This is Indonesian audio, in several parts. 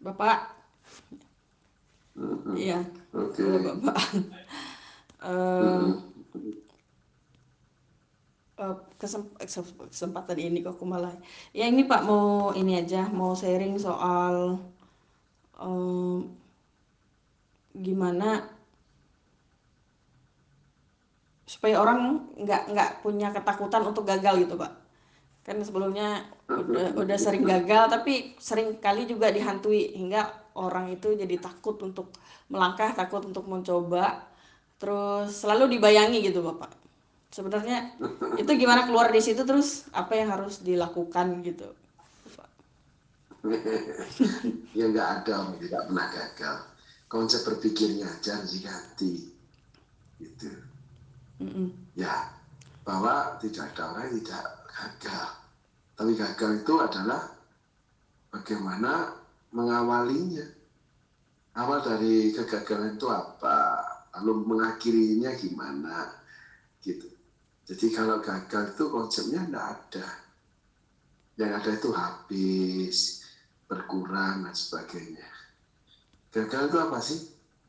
Bapak. Iya, Oke. halo Bapak. Eh, kesem- kesempatan ini kok aku malah. Ya ini Pak mau ini aja, mau sharing soal eh, gimana supaya orang nggak nggak punya ketakutan untuk gagal gitu Pak. Kan sebelumnya udah udah sering gagal tapi sering kali juga dihantui hingga orang itu jadi takut untuk melangkah, takut untuk mencoba, terus selalu dibayangi gitu Bapak. Sebenarnya itu gimana keluar di situ terus apa yang harus dilakukan gitu. Bapak. ya nggak ada tidak pernah gagal. Konsep berpikirnya harus diganti. Gitu. Mm-mm. Ya, bahwa tidak ada orang yang tidak gagal. Tapi gagal itu adalah bagaimana mengawalinya. Awal dari kegagalan itu apa? Lalu mengakhirinya gimana? Gitu. Jadi kalau gagal itu konsepnya tidak ada. Yang ada itu habis, berkurang, dan sebagainya. Gagal itu apa sih?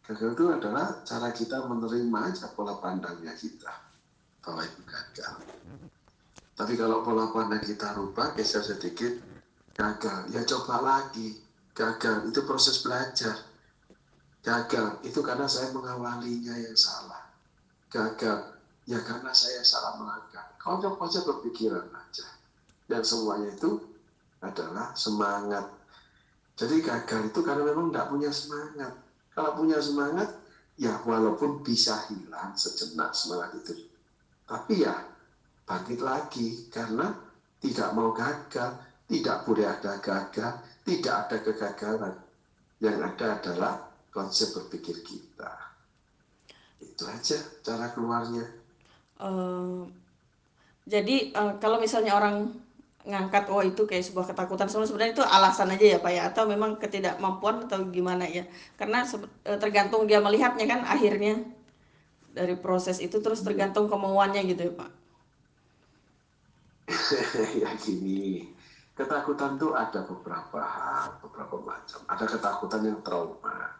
Gagal itu adalah cara kita menerima aja pola pandangnya kita bahwa itu gagal. Tapi kalau pola pandang kita rubah, geser sedikit, gagal, ya coba lagi. Gagal itu proses belajar. Gagal itu karena saya mengawalinya yang salah. Gagal ya karena saya salah melangkah. Konsep-konsep berpikiran aja. Dan semuanya itu adalah semangat. Jadi gagal itu karena memang tidak punya semangat. Kalau punya semangat, ya walaupun bisa hilang sejenak semangat itu. Tapi ya bangkit lagi karena tidak mau gagal, tidak boleh ada gagal, tidak ada kegagalan. Yang ada adalah konsep berpikir kita. Itu aja cara keluarnya. Eh, jadi eh, kalau misalnya orang ngangkat oh itu kayak sebuah ketakutan sebenarnya itu alasan aja ya Pak ya atau memang ketidakmampuan atau gimana ya karena eh, tergantung dia melihatnya kan akhirnya dari proses itu terus tergantung kemauannya gitu ya Pak ya gini, ketakutan tuh ada beberapa hal, beberapa macam. Ada ketakutan yang trauma.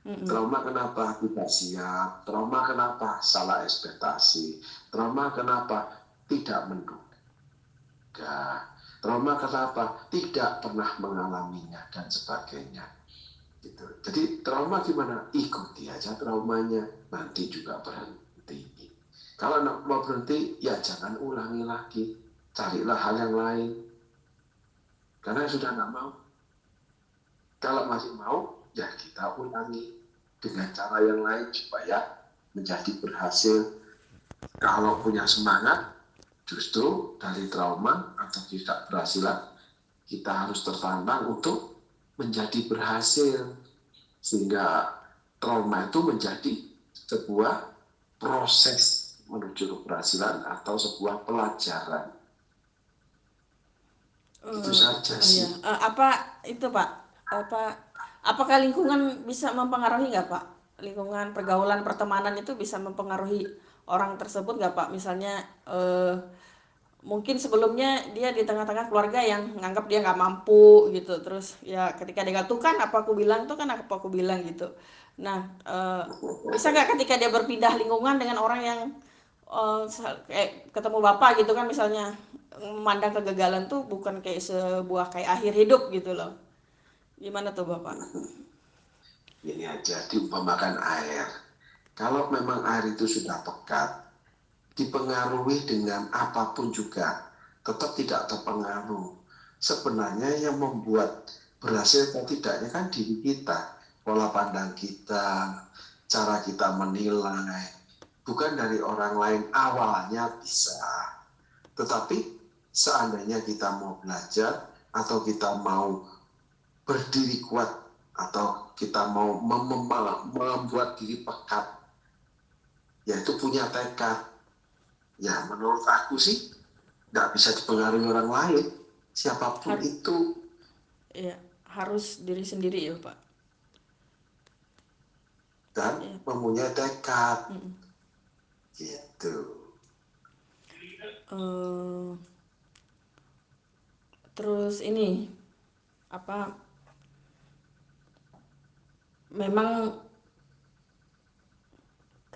Mm-mm. Trauma kenapa tidak siap? Trauma kenapa salah ekspektasi? Trauma kenapa tidak menduga? Trauma kenapa tidak pernah mengalaminya dan sebagainya. Gitu. Jadi trauma gimana? Ikuti aja traumanya, nanti juga berhenti. Kalau mau berhenti, ya jangan ulangi lagi. Carilah hal yang lain. Karena sudah nggak mau. Kalau masih mau, ya kita ulangi dengan cara yang lain supaya menjadi berhasil. Kalau punya semangat, justru dari trauma atau tidak berhasilan, kita harus tertantang untuk menjadi berhasil. Sehingga trauma itu menjadi sebuah proses menuju keberhasilan atau sebuah pelajaran. Itu Eh, saja oh sih. Eh, apa itu Pak apa apakah lingkungan bisa mempengaruhi nggak Pak lingkungan pergaulan pertemanan itu bisa mempengaruhi orang tersebut nggak Pak misalnya eh, mungkin sebelumnya dia di tengah-tengah keluarga yang nganggap dia nggak mampu gitu. Terus ya ketika dia tuh kan apa aku bilang? Tuh kan apa aku bilang gitu. Nah eh, bisa nggak ketika dia berpindah lingkungan dengan orang yang sa- kayak ketemu bapak gitu kan misalnya memandang kegagalan tuh bukan kayak sebuah kayak akhir hidup gitu loh. Gimana tuh bapak? Ini aja diumpamakan air. Kalau memang air itu sudah pekat, dipengaruhi dengan apa pun juga, tetap tidak terpengaruh. Sebenarnya yang membuat berhasil atau tidaknya kan diri kita, pola pandang kita, cara kita menilai, bukan dari orang lain awalnya bisa. Tetapi seandainya kita mau belajar atau kita mau berdiri kuat atau kita mau mem- mem- membuat diri pekat, yaitu punya tekad. Ya menurut aku sih nggak bisa dipengaruhi orang lain, siapa pun Har- itu. ya harus diri sendiri ya pak dan Iya. mempunyai tekad Mm-mm. gitu. Eh, terus ini apa memang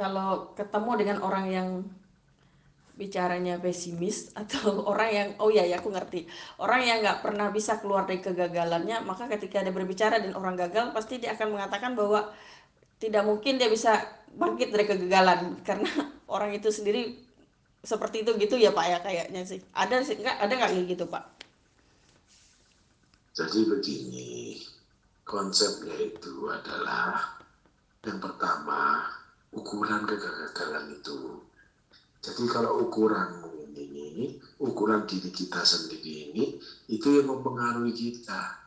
kalau ketemu dengan orang yang bicaranya pesimis atau orang yang oh ya ya aku ngerti. Orang yang nggak pernah bisa keluar dari kegagalannya maka ketika dia berbicara dan orang gagal pasti dia akan mengatakan bahwa tidak mungkin dia bisa bangkit dari kegagalan karena orang itu sendiri seperti itu gitu ya pak ya kayaknya sih. Ada sih nggak ada nggak gitu pak? Jadi begini konsepnya itu adalah yang pertama ukuran kegagalan itu jadi kalau ukuran ini, ukuran diri kita sendiri ini, itu yang mempengaruhi kita.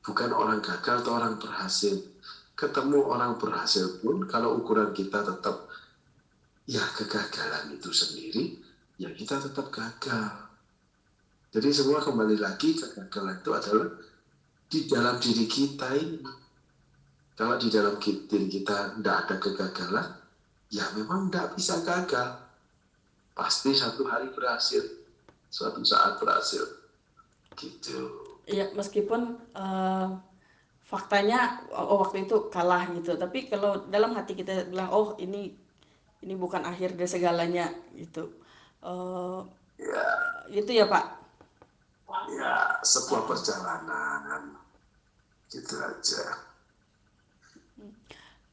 Bukan orang gagal atau orang berhasil. Ketemu orang berhasil pun, kalau ukuran kita tetap ya kegagalan itu sendiri, ya kita tetap gagal. Jadi semua kembali lagi kegagalan itu adalah di dalam diri kita ini. Kalau di dalam diri kita tidak ada kegagalan, ya memang tidak bisa gagal pasti satu hari berhasil. Suatu saat berhasil. Gitu. Ya meskipun uh, faktanya oh, waktu itu kalah gitu. Tapi kalau dalam hati kita bilang oh ini ini bukan akhir dari segalanya gitu. Uh, ya gitu ya pak? Ya sebuah perjalanan. Gitu aja.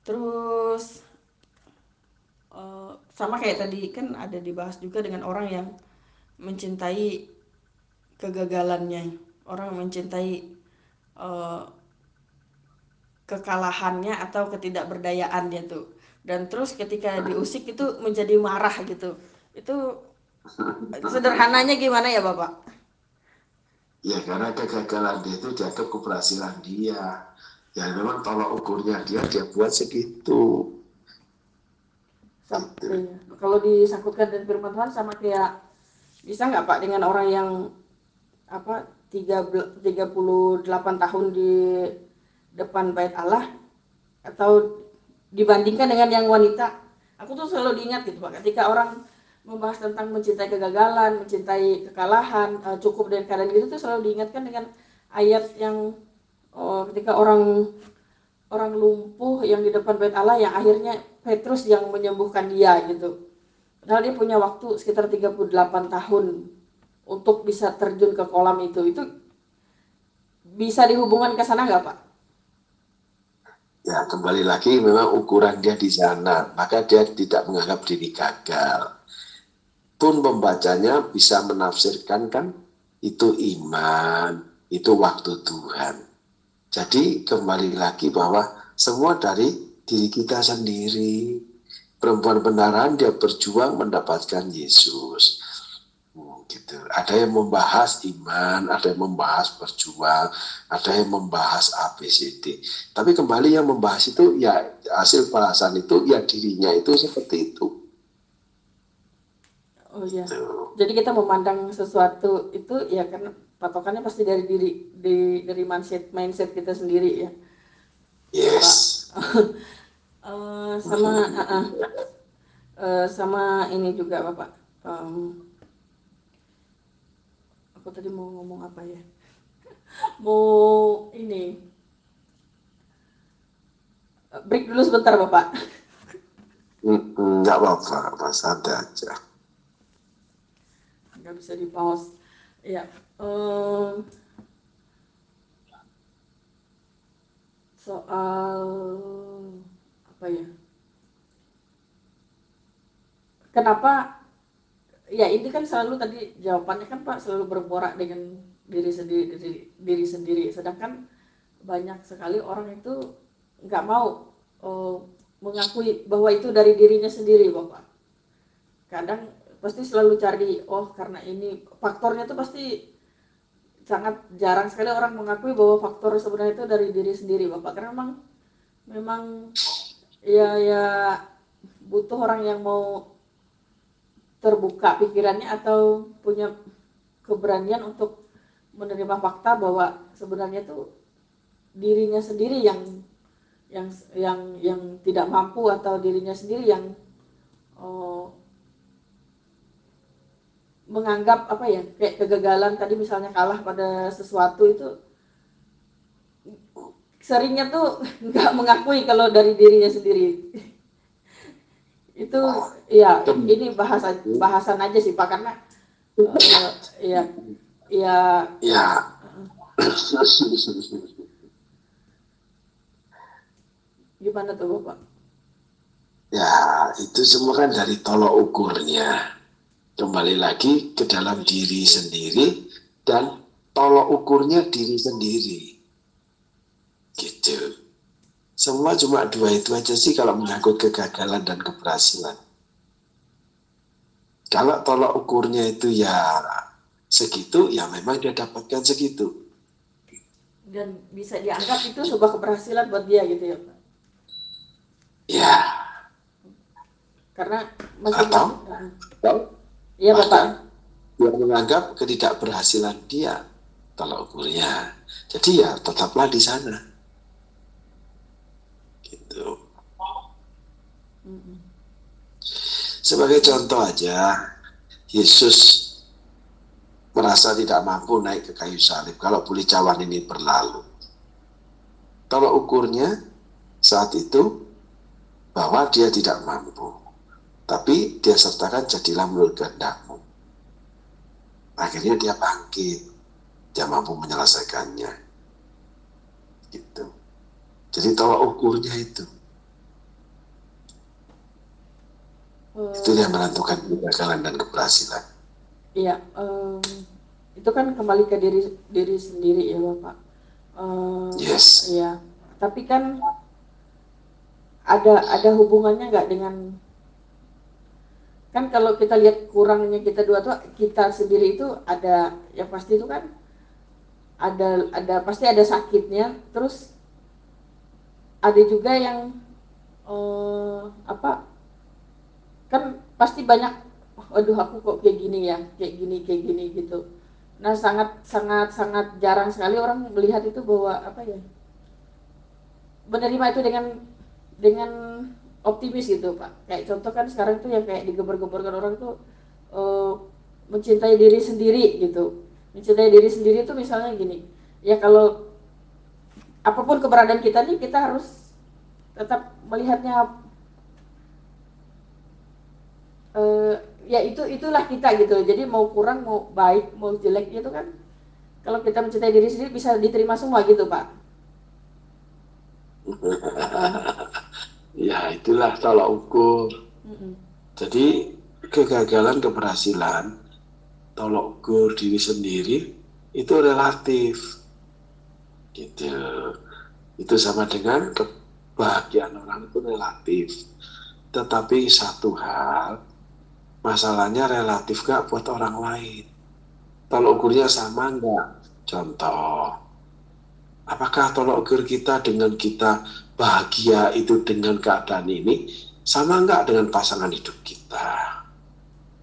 Terus Eh, sama kayak tadi kan ada dibahas juga dengan orang yang mencintai kegagalannya. Orang mencintai uh, kekalahannya atau ketidakberdayaannya tuh. Dan terus ketika diusik itu menjadi marah gitu. Itu sederhananya gimana ya bapak? Ya karena kegagalan dia itu dianggap keberhasilan dia. Ya memang tolak ukurnya dia dia buat segitu Iya. Kalau disangkutkan dengan firman Tuhan sama kayak bisa nggak Pak dengan orang yang apa 38 tahun di depan bait Allah atau dibandingkan dengan yang wanita aku tuh selalu diingat gitu Pak ketika orang membahas tentang mencintai kegagalan mencintai kekalahan uh, cukup dengan keadaan gitu tuh selalu diingatkan dengan ayat yang oh, ketika orang orang lumpuh yang di depan bait Allah yang akhirnya Petrus yang menyembuhkan dia gitu. Padahal dia punya waktu sekitar 38 tahun untuk bisa terjun ke kolam itu. Itu bisa dihubungkan ke sana nggak Pak? Ya kembali lagi memang ukuran dia di sana, maka dia tidak menganggap diri gagal. Pun pembacanya bisa menafsirkan kan itu iman, itu waktu Tuhan. Jadi kembali lagi bahwa semua dari diri kita sendiri. Perempuan benaran dia berjuang mendapatkan Yesus. Hmm, gitu. Ada yang membahas iman, ada yang membahas berjuang, ada yang membahas ABCD. Tapi kembali yang membahas itu ya hasil bahasan itu ya dirinya itu seperti itu. Oh iya. Gitu. Jadi kita memandang sesuatu itu ya karena patokannya pasti dari diri di, dari mindset mindset kita sendiri ya. Yes. uh, sama uh, uh, uh, sama ini juga bapak. Um, aku tadi mau ngomong apa ya? Mau ini. Break dulu sebentar bapak. Nggak apa-apa apa santai aja. Nggak bisa di pause ya um, soal apa ya? Kenapa ya ini kan selalu tadi jawabannya kan Pak selalu berborak dengan diri sendiri diri, diri sendiri. Sedangkan banyak sekali orang itu nggak mau oh, mengakui bahwa itu dari dirinya sendiri Bapak kadang pasti selalu cari oh karena ini faktornya itu pasti sangat jarang sekali orang mengakui bahwa faktor sebenarnya itu dari diri sendiri Bapak. Karena memang memang ya ya butuh orang yang mau terbuka pikirannya atau punya keberanian untuk menerima fakta bahwa sebenarnya itu dirinya sendiri yang yang yang yang tidak mampu atau dirinya sendiri yang oh, menganggap apa ya kayak kegagalan tadi misalnya kalah pada sesuatu itu seringnya tuh nggak mengakui kalau dari dirinya sendiri. Itu ya ini bahasa bahasan aja sih pak karena uh, ya ya ya gimana tuh bapak? Ya itu semua kan dari tolok ukurnya kembali lagi ke dalam diri sendiri dan tolok ukurnya diri sendiri gitu semua cuma dua itu aja sih kalau menyangkut kegagalan dan keberhasilan. Kalau tolak ukurnya itu ya segitu, ya memang dia dapatkan segitu. Dan bisa dianggap itu sebuah keberhasilan buat dia gitu ya Pak? Ya. Karena masih Atau, Iya Bapak. Dia menganggap ketidakberhasilan dia tolak ukurnya. Jadi ya tetaplah di sana gitu. Sebagai contoh aja, Yesus merasa tidak mampu naik ke kayu salib kalau cawan ini berlalu. Kalau ukurnya saat itu bahwa dia tidak mampu, tapi dia sertakan jadilah menurut kehendakmu. Akhirnya dia bangkit, dia mampu menyelesaikannya. Gitu. Jadi tolak ukurnya itu. Hmm. Itu yang menentukan kegagalan dan keberhasilan. Iya, um, itu kan kembali ke diri diri sendiri ya bapak. Um, yes. Iya, tapi kan ada ada hubungannya nggak dengan kan kalau kita lihat kurangnya kita dua tuh kita sendiri itu ada yang pasti itu kan ada ada pasti ada sakitnya. Terus ada juga yang uh, apa kan pasti banyak waduh aku kok kayak gini ya kayak gini kayak gini gitu. Nah sangat sangat sangat jarang sekali orang melihat itu bahwa apa ya menerima itu dengan dengan optimis gitu pak. Kayak contoh kan sekarang itu yang kayak digeber-geberkan orang tuh uh, mencintai diri sendiri gitu. Mencintai diri sendiri itu misalnya gini ya kalau apa pun keberadaan kita nih kita harus tetap melihatnya uh, ya itu itulah kita gitu. Jadi mau kurang mau baik mau jelek itu kan kalau kita mencintai diri sendiri bisa diterima semua gitu pak ya itulah tolak ukur. Jadi kegagalan keberhasilan tolak ukur diri sendiri itu relatif. Gitu. Itu sama dengan kebahagiaan orang itu relatif. Tetapi satu hal masalahnya relatif gak buat orang lain. Tolok ukurnya sama enggak contoh apakah tolok ukur kita dengan kita bahagia itu dengan keadaan ini sama enggak dengan pasangan hidup kita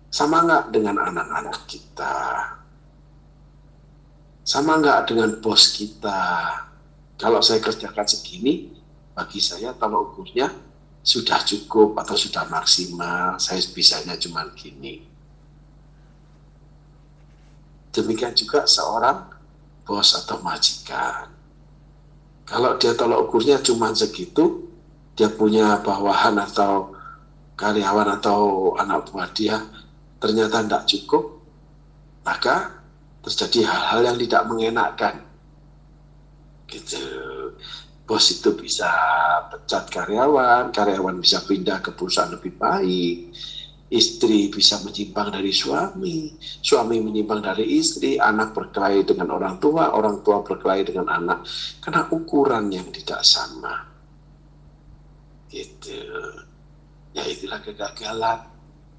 sama enggak dengan anak-anak kita sama nggak dengan bos kita? Kalau saya kerjakan segini, bagi saya kalau ukurnya sudah cukup atau sudah maksimal, saya bisanya cuma gini. Demikian juga seorang bos atau majikan. Kalau dia tolak ukurnya cuma segitu, dia punya bawahan atau karyawan atau anak buah dia ternyata tidak cukup, maka terjadi hal-hal yang tidak mengenakan. Gitu. Bos itu bisa pecat karyawan, karyawan bisa pindah ke perusahaan lebih baik, istri bisa menyimpang dari suami, suami menyimpang dari istri, anak berkelahi dengan orang tua, orang tua berkelahi dengan anak, karena ukuran yang tidak sama. Gitu. Ya itulah kegagalan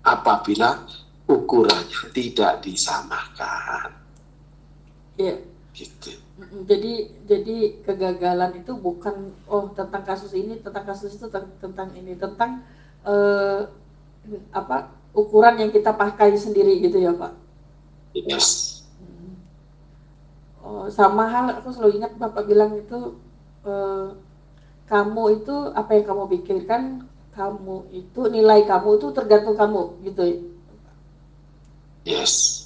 apabila ukurannya tidak disamakan. Iya. Gitu. Jadi jadi kegagalan itu bukan oh tentang kasus ini tentang kasus itu tentang, tentang ini tentang uh, apa ukuran yang kita pakai sendiri gitu ya pak. Yes. Oh, sama hal aku selalu ingat bapak bilang itu uh, kamu itu apa yang kamu pikirkan kamu itu nilai kamu itu tergantung kamu gitu ya. Yes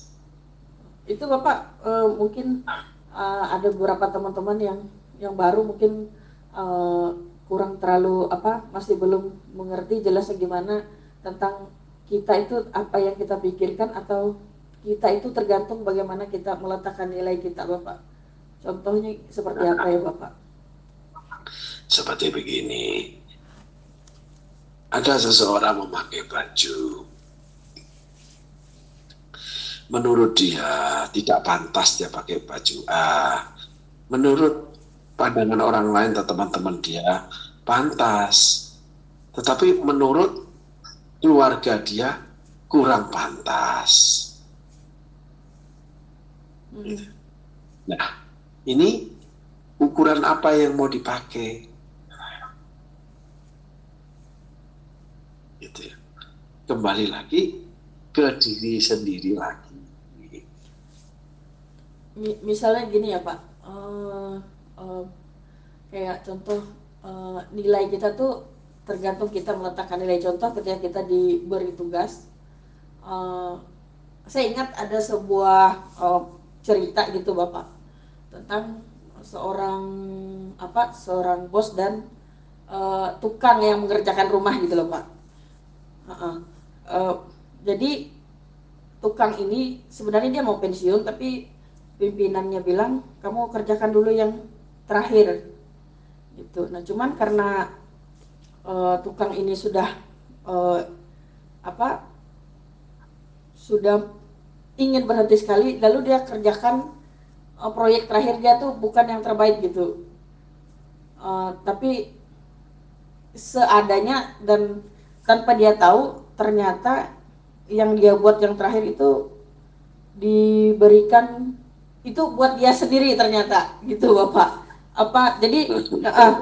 itu bapak uh, mungkin uh, ada beberapa teman-teman yang yang baru mungkin uh, kurang terlalu apa masih belum mengerti jelasnya gimana tentang kita itu apa yang kita pikirkan atau kita itu tergantung bagaimana kita meletakkan nilai kita Bapak. Contohnya seperti apa ya Bapak? Seperti begini. Ada seseorang memakai baju menurut dia tidak pantas dia pakai baju A. Menurut pandangan orang lain atau teman-teman dia pantas. Tetapi menurut keluarga dia kurang pantas. Hmm. Nah, ini ukuran apa yang mau dipakai? Gitu ya. Kembali lagi ke diri sendiri lagi misalnya gini ya Pak, uh, uh, kayak contoh uh, nilai kita tuh tergantung kita meletakkan nilai contoh ketika kita diberi tugas. Uh, saya ingat ada sebuah uh, cerita gitu Bapak tentang seorang apa seorang bos dan uh, tukang yang mengerjakan rumah gitu loh Pak. Uh -uh. Uh, jadi tukang ini sebenarnya dia mau pensiun tapi pimpinannya bilang kamu kerjakan dulu yang terakhir gitu nah cuman karena uh, tukang ini sudah uh, apa sudah ingin berhenti sekali lalu dia kerjakan uh, proyek terakhir dia tuh bukan yang terbaik gitu. Uh, tapi seadanya dan tanpa dia tahu ternyata yang dia buat yang terakhir itu diberikan itu buat dia sendiri ternyata gitu bapak apa jadi uh,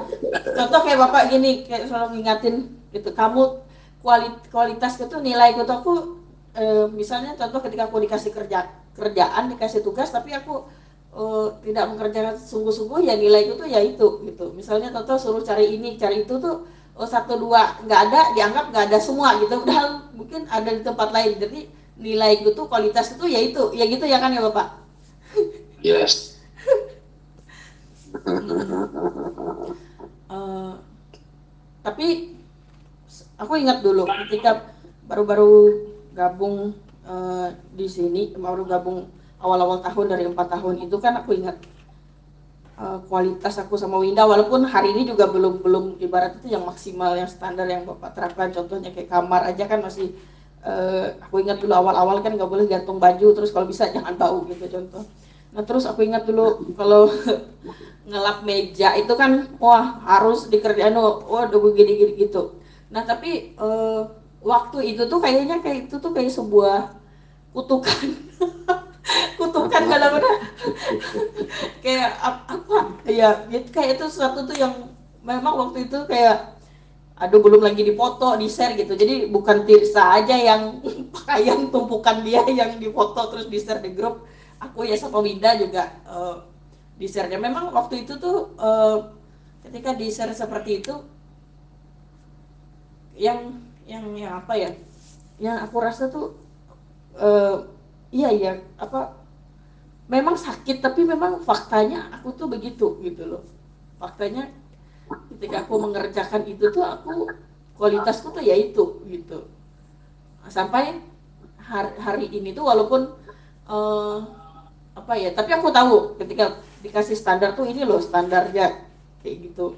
contoh kayak bapak gini kayak selalu ngingatin gitu kamu kualit kualitas itu nilai itu aku uh, misalnya contoh ketika aku dikasih kerja kerjaan dikasih tugas tapi aku uh, tidak mengerjakan sungguh-sungguh ya nilai itu tuh ya itu gitu. Misalnya contoh suruh cari ini cari itu tuh oh, satu dua nggak ada dianggap nggak ada semua gitu. Padahal mungkin ada di tempat lain jadi nilai itu kualitas itu ya itu ya gitu ya kan ya bapak? Yes. uh, tapi aku ingat dulu ketika baru-baru gabung uh, di sini, baru gabung awal-awal tahun dari empat tahun itu kan aku ingat uh, kualitas aku sama Winda walaupun hari ini juga belum belum ibarat itu yang maksimal yang standar yang bapak terapkan contohnya kayak kamar aja kan masih uh, aku ingat dulu awal-awal kan nggak boleh gantung baju terus kalau bisa jangan bau gitu contoh Nah terus aku ingat dulu kalau ngelap meja itu kan wah harus dikerjain oh, waduh begini gini gitu. Nah tapi uh, waktu itu tuh kayaknya kayak itu tuh kayak sebuah kutukan. kutukan mana kayak apa? Ya kayak itu sesuatu tuh yang memang waktu itu kayak aduh belum lagi dipoto di share gitu. Jadi bukan Tirsa aja yang pakaian tumpukan dia yang dipoto terus di share di grup aku ya sama Winda juga uh, di share memang waktu itu tuh uh, ketika di share seperti itu yang yang yang apa ya yang aku rasa tuh uh, iya iya apa memang sakit tapi memang faktanya aku tuh begitu gitu loh. Faktanya ketika aku mengerjakan itu tuh aku kualitasku tuh ya itu gitu. Sampai hari, hari ini tuh walaupun uh, apa ya tapi aku tahu ketika dikasih standar tuh ini loh standarnya kayak gitu.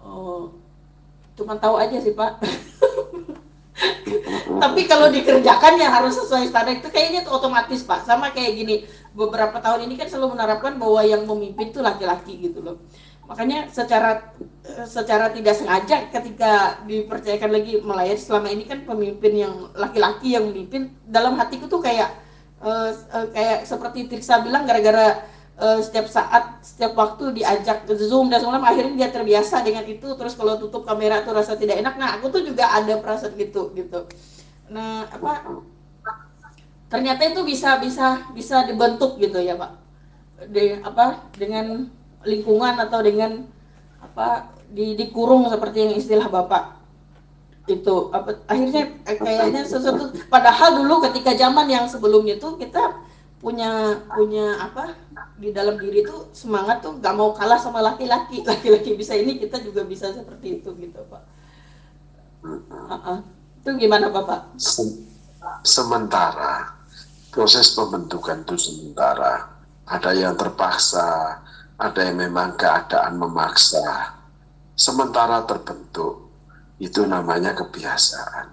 Oh, cuman tahu aja sih pak. Tapi kalau dikerjakan ya harus sesuai standar itu kayaknya tuh otomatis pak. Sama kayak gini beberapa tahun ini kan selalu menerapkan bahwa yang memimpin tuh laki-laki gitu loh. Makanya secara secara tidak sengaja ketika dipercayakan lagi melayani selama ini kan pemimpin yang laki-laki yang memimpin dalam hatiku tuh kayak uh, uh, kayak seperti Triksa bilang gara-gara uh, setiap saat setiap waktu diajak ke zoom dan segala akhirnya dia terbiasa dengan itu terus kalau tutup kamera tuh rasa tidak enak. Nah aku tuh juga ada perasaan gitu gitu. Nah apa ternyata itu bisa bisa bisa dibentuk gitu ya pak. Di apa dengan lingkungan atau dengan apa di dikurung seperti yang istilah bapak itu apa akhirnya eh, kayaknya sesuatu. Padahal dulu ketika zaman yang sebelumnya itu kita punya punya apa di dalam diri tuh semangat tuh gak mau kalah sama laki-laki. Laki-laki bisa ini kita juga bisa seperti itu gitu pak. Uh -uh. itu gimana bapak? Sementara proses pembentukan itu sementara. Ada yang terpaksa ada yang memang keadaan memaksa. Sementara terbentuk itu namanya kebiasaan.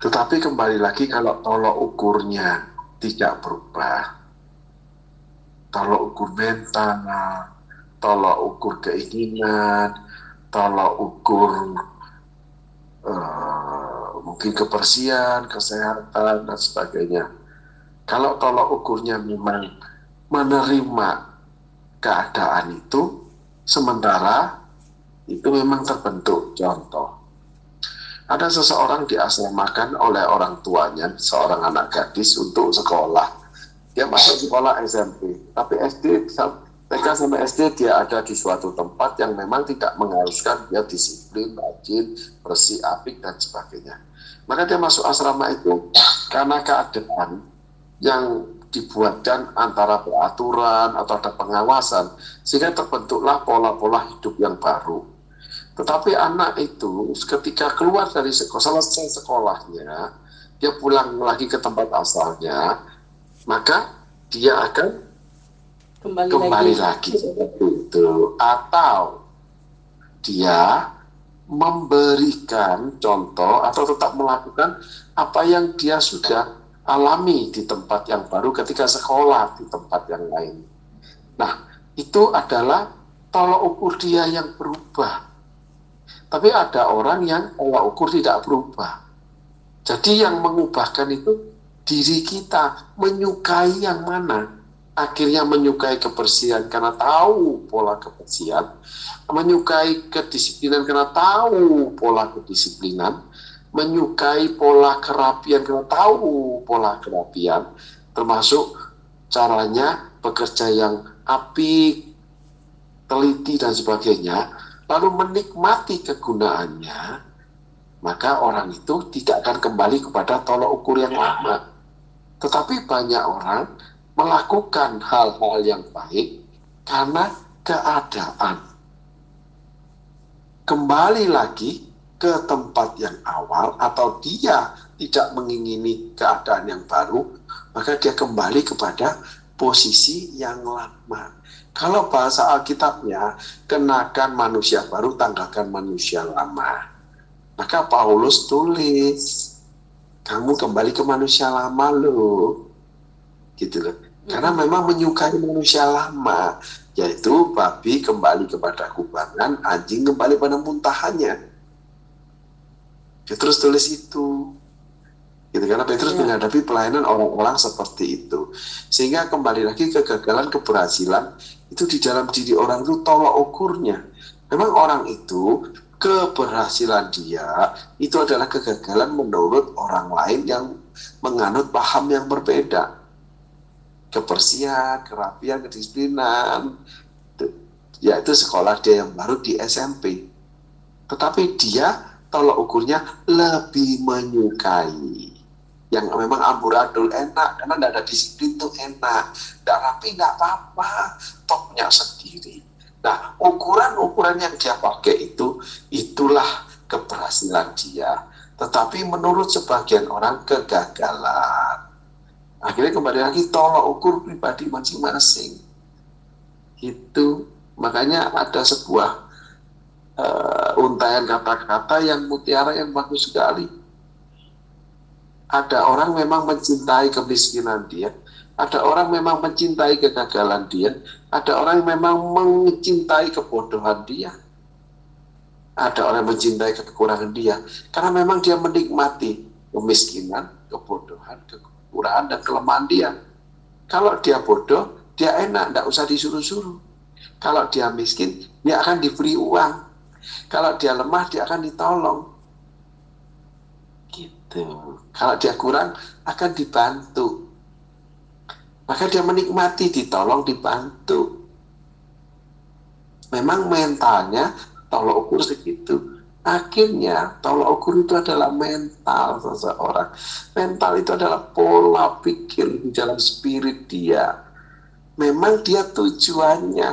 Tetapi kembali lagi kalau tolok ukurnya tidak berubah tolok ukur mental tolok ukur keinginan tolok ukur uh, mungkin kebersihan kesehatan dan sebagainya. Kalau tolok ukurnya memang menerima keadaan itu sementara itu memang terbentuk contoh. Ada seseorang diasramakan oleh orang tuanya seorang anak gadis untuk sekolah. Dia masuk sekolah SMP tapi SD TK sampai SD dia ada di suatu tempat yang memang tidak mengharuskan dia disiplin, rajin, bersih, apik dan sebagainya. Maka dia masuk asrama itu karena keadaan yang dibuatkan antara peraturan atau ada pengawasan sehingga terbentuklah pola-pola hidup yang baru tetapi anak itu ketika keluar dari sekolah, selesai sekolahnya dia pulang lagi ke tempat asalnya maka dia akan kembali, kembali lagi. lagi itu atau dia memberikan contoh atau tetap melakukan apa yang dia sudah alami di tempat yang baru ketika sekolah di tempat yang lain. Nah, itu adalah tolok ukur dia yang berubah. Tapi ada orang yang tolak ukur tidak berubah. Jadi yang mengubahkan itu diri kita menyukai yang mana. Akhirnya menyukai kebersihan karena tahu pola kebersihan. Menyukai kedisiplinan karena tahu pola kedisiplinan menyukai pola kerapian karena tahu pola kerapian termasuk caranya bekerja yang api teliti dan sebagainya lalu menikmati kegunaannya maka orang itu tidak akan kembali kepada tolok ukur yang lama tetapi banyak orang melakukan hal-hal yang baik karena keadaan kembali lagi ke tempat yang awal atau dia tidak mengingini keadaan yang baru, maka dia kembali kepada posisi yang lama. Kalau bahasa Alkitabnya, kenakan manusia baru, tanggalkan manusia lama. Maka Paulus tulis, kamu kembali ke manusia lama loh. Gitu loh. Karena memang menyukai manusia lama, yaitu babi kembali kepada kubangan, anjing kembali pada muntahannya Petrus tulis itu gitu karena Petrus ya. menghadapi pelayanan orang-orang seperti itu. Sehingga kembali lagi kegagalan keberhasilan itu di dalam diri orang itu tolak ukurnya. Memang orang itu keberhasilan dia itu adalah kegagalan menurut orang lain yang menganut paham yang berbeda. Kebersihan, kerapian, kedisiplinan. Yaitu sekolah dia yang baru di SMP tetapi dia tolok ukurnya lebih menyukai yang memang amburadul enak karena tidak ada disiplin itu enak. Tidak rapi tidak apa-apa. Topnya sendiri. Nah ukuran-ukuran yang dia pakai itu itulah keberhasilan dia. Tetapi menurut sebagian orang kegagalan. Akhirnya kembali lagi tolok ukur pribadi masing-masing. Itu makanya ada sebuah uh, untayan kata-kata yang mutiara yang bagus sekali. Ada orang memang mencintai kemiskinan dia, ada orang memang mencintai kegagalan dia, ada orang yang memang mencintai kebodohan dia. Ada orang yang mencintai kekurangan dia, karena memang dia menikmati kemiskinan, kebodohan, kekurangan, dan kelemahan dia. Kalau dia bodoh, dia enak, tidak usah disuruh-suruh. Kalau dia miskin, dia akan diberi uang kalau dia lemah, dia akan ditolong. Kalau dia kurang, akan dibantu. Maka dia menikmati, ditolong, dibantu. Memang mentalnya tolong ukur segitu. akhirnya tolok ukur itu adalah mental seseorang mental itu adalah pola pikir di dalam spirit dia memang dia tujuannya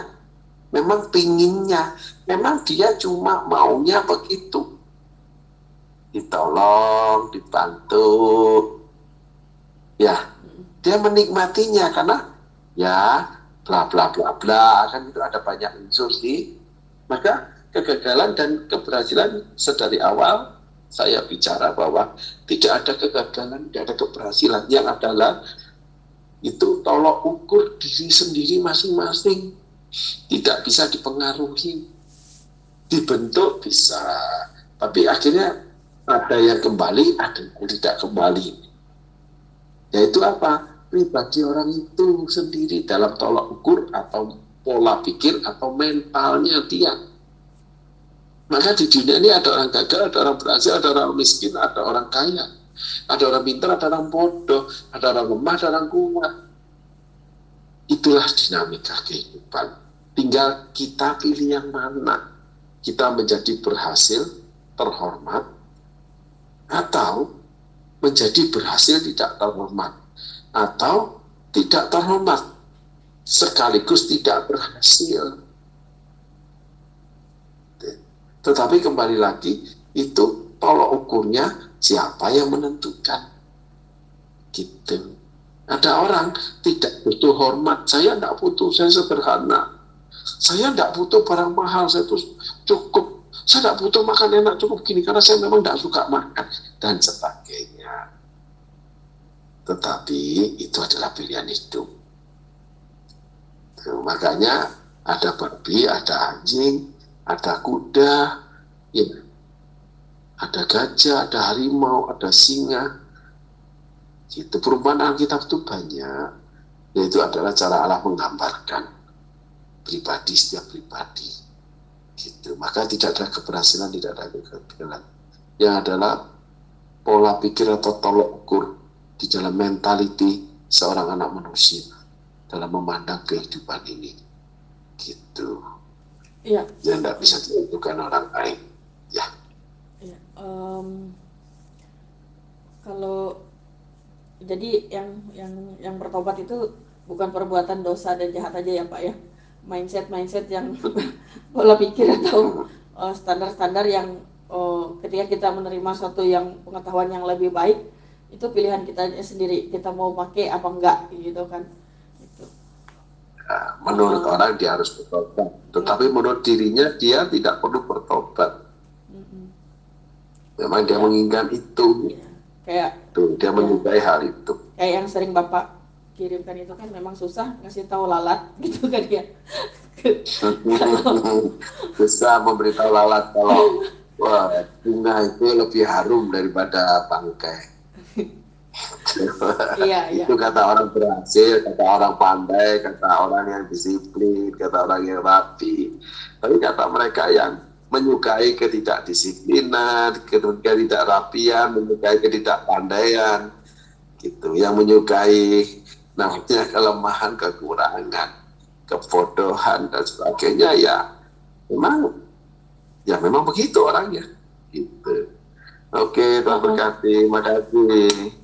memang pinginnya memang dia cuma maunya begitu ditolong dibantu ya dia menikmatinya karena ya bla bla bla bla kan itu ada banyak unsur sih maka kegagalan dan keberhasilan sedari awal saya bicara bahwa tidak ada kegagalan, tidak ada keberhasilan. Yang adalah itu tolok ukur diri sendiri masing-masing. Tidak bisa dipengaruhi. Dibentuk bisa. Tapi akhirnya ada yang kembali, ada yang tidak kembali. Yaitu apa? Pribadi orang itu sendiri dalam tolok ukur atau pola pikir atau mentalnya dia maka di dunia ini ada orang gagal, ada orang berhasil, ada orang miskin, ada orang kaya. Ada orang pintar, ada orang bodoh, ada orang lemah, ada orang kuat. Itulah dinamika kehidupan. Tinggal kita pilih yang mana. Kita menjadi berhasil, terhormat, atau menjadi berhasil tidak terhormat. Atau tidak terhormat, sekaligus tidak berhasil Tetapi kembali lagi, itu tolok ukurnya siapa yang menentukan. Gitu. Ada orang tidak butuh hormat, saya tidak butuh, saya sederhana. Saya tidak butuh barang mahal, saya tuh cukup. Saya tidak butuh makan enak cukup gini, karena saya memang tidak suka makan, dan sebagainya. Tetapi itu adalah pilihan hidup. Tuh, makanya ada babi, ada anjing, ada kuda, ya, ada gajah, ada harimau, ada singa. Itu perumpamaan Alkitab itu banyak. Yaitu adalah cara Allah menggambarkan pribadi setiap pribadi. Gitu. Maka tidak ada keberhasilan, tidak ada kegagalan. Yang adalah pola pikir atau tolok ukur di dalam mentality seorang anak manusia dalam memandang kehidupan ini. Gitu. Iya. Yang tidak bisa ditentukan orang lain. Ya. ya um, kalau jadi yang yang yang bertobat itu bukan perbuatan dosa dan jahat aja ya Pak ya. Mindset mindset yang pola pikir atau uh, standar-standar yang uh, ketika kita menerima suatu yang pengetahuan yang lebih baik itu pilihan kita sendiri kita mau pakai apa enggak gitu kan Nah, menurut uh, orang dia harus bertobat, tetapi menurut dirinya dia tidak perlu bertobat. Memang dia ya. menginginkan itu. Ya. Kayak tuh dia ya. menyukai hal itu. Kayak yang sering Bapak kirimkan itu kan memang susah ngasih tahu lalat gitu kan ya. susah memberitahu lalat kalau wah, bunga itu lebih harum daripada bangkai iya, iya. itu kata orang berhasil, kata orang pandai, kata orang yang disiplin, kata orang yang rapi. Tapi kata mereka yang menyukai ketidakdisiplinan, ketidakrapian, menyukai ketidakpandaian, gitu. Yang menyukai namanya kelemahan, kekurangan, kebodohan dan sebagainya ya memang ya memang begitu orangnya gitu. Oke, Tuhan berkati. Terima kasih.